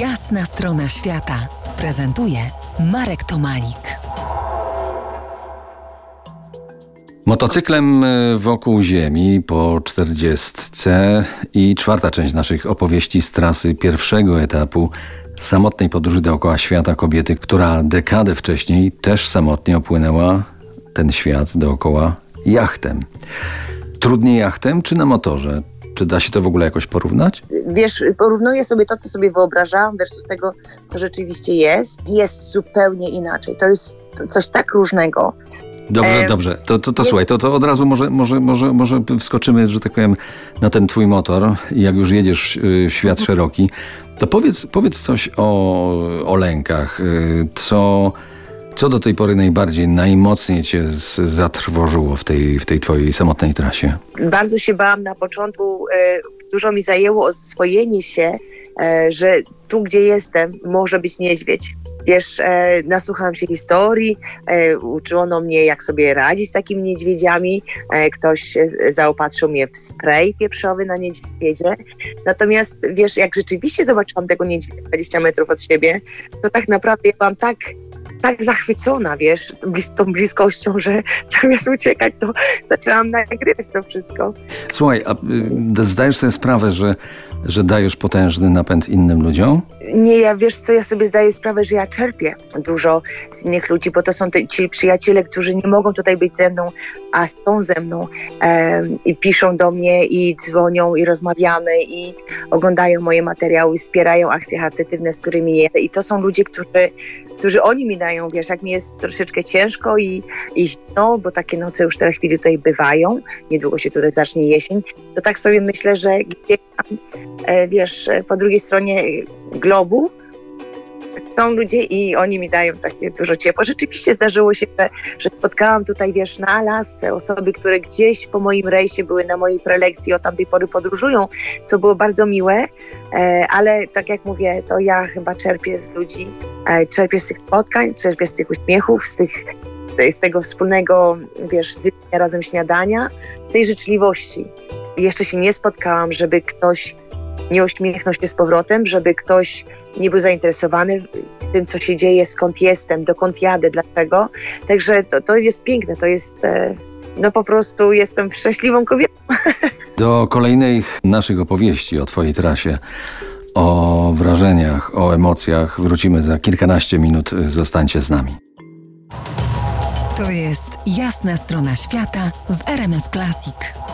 Jasna strona świata prezentuje Marek Tomalik. Motocyklem y, wokół Ziemi po czterdziestce i czwarta część naszych opowieści z trasy pierwszego etapu samotnej podróży dookoła świata kobiety, która dekadę wcześniej też samotnie opłynęła ten świat dookoła jachtem. Trudniej jachtem czy na motorze? Czy da się to w ogóle jakoś porównać? Wiesz, porównuję sobie to, co sobie wyobrażałam versus tego, co rzeczywiście jest. Jest zupełnie inaczej. To jest coś tak różnego. Dobrze, E, dobrze. To, to, to więc- słuchaj, to, to od razu może, może, może, może wskoczymy, że tak powiem, na ten twój motor i jak już jedziesz y, w świat szeroki, to powiedz, powiedz coś o, o lękach. y, Co, co do tej pory najbardziej, najmocniej cię zatrwożyło w tej, w tej twojej samotnej trasie? Bardzo się bałam na początku. E, dużo mi zajęło oswojenie się, e, że tu, gdzie jestem, może być niedźwiedź. Wiesz, e, nasłuchałam się historii, e, uczono mnie, jak sobie radzić z takimi niedźwiedziami. E, ktoś e, zaopatrzył mnie w spray pieprzowy na niedźwiedzie. Natomiast wiesz, jak rzeczywiście zobaczyłam tego niedźwiedzia 20 metrów od siebie, to tak naprawdę ja byłam tak tak zachwycona, wiesz, blis- tą bliskością, że zamiast uciekać, to zaczęłam nagrywać to wszystko. Słuchaj, a y, zdajesz sobie sprawę, że, że dajesz potężny napęd innym ludziom? Nie, ja wiesz co, ja sobie zdaję sprawę, że ja czerpię dużo z innych ludzi, bo to są te, ci przyjaciele, którzy nie mogą tutaj być ze mną, a są ze mną em, i piszą do mnie i dzwonią i rozmawiamy i oglądają moje materiały, wspierają akcje charytatywne, z którymi jedę i to są ludzie, którzy, którzy oni mi dają, wiesz, jak mi jest troszeczkę ciężko i, i bo takie noce już teraz chwili tutaj bywają, niedługo się tutaj zacznie jesień, to tak sobie myślę, że gdzieś tam, e, wiesz, e, po drugiej stronie globu są ludzie i oni mi dają takie dużo ciepła. Rzeczywiście zdarzyło się, że, że spotkałam tutaj, wiesz, na Alasce osoby, które gdzieś po moim rejsie były na mojej prelekcji, od tamtej pory podróżują, co było bardzo miłe, e, ale tak jak mówię, to ja chyba czerpię z ludzi, e, czerpię z tych spotkań, czerpię z tych uśmiechów, z tych z tego wspólnego, wiesz, zjedzenia razem śniadania, z tej życzliwości. Jeszcze się nie spotkałam, żeby ktoś nie uśmiechnął się z powrotem, żeby ktoś nie był zainteresowany tym, co się dzieje, skąd jestem, dokąd jadę, dlaczego. Także to, to jest piękne, to jest, e, no po prostu jestem szczęśliwą kobietą. Do kolejnych naszych opowieści o Twojej trasie, o wrażeniach, o emocjach wrócimy za kilkanaście minut. Zostańcie z nami. To jest Jasna strona świata w RMS Classic.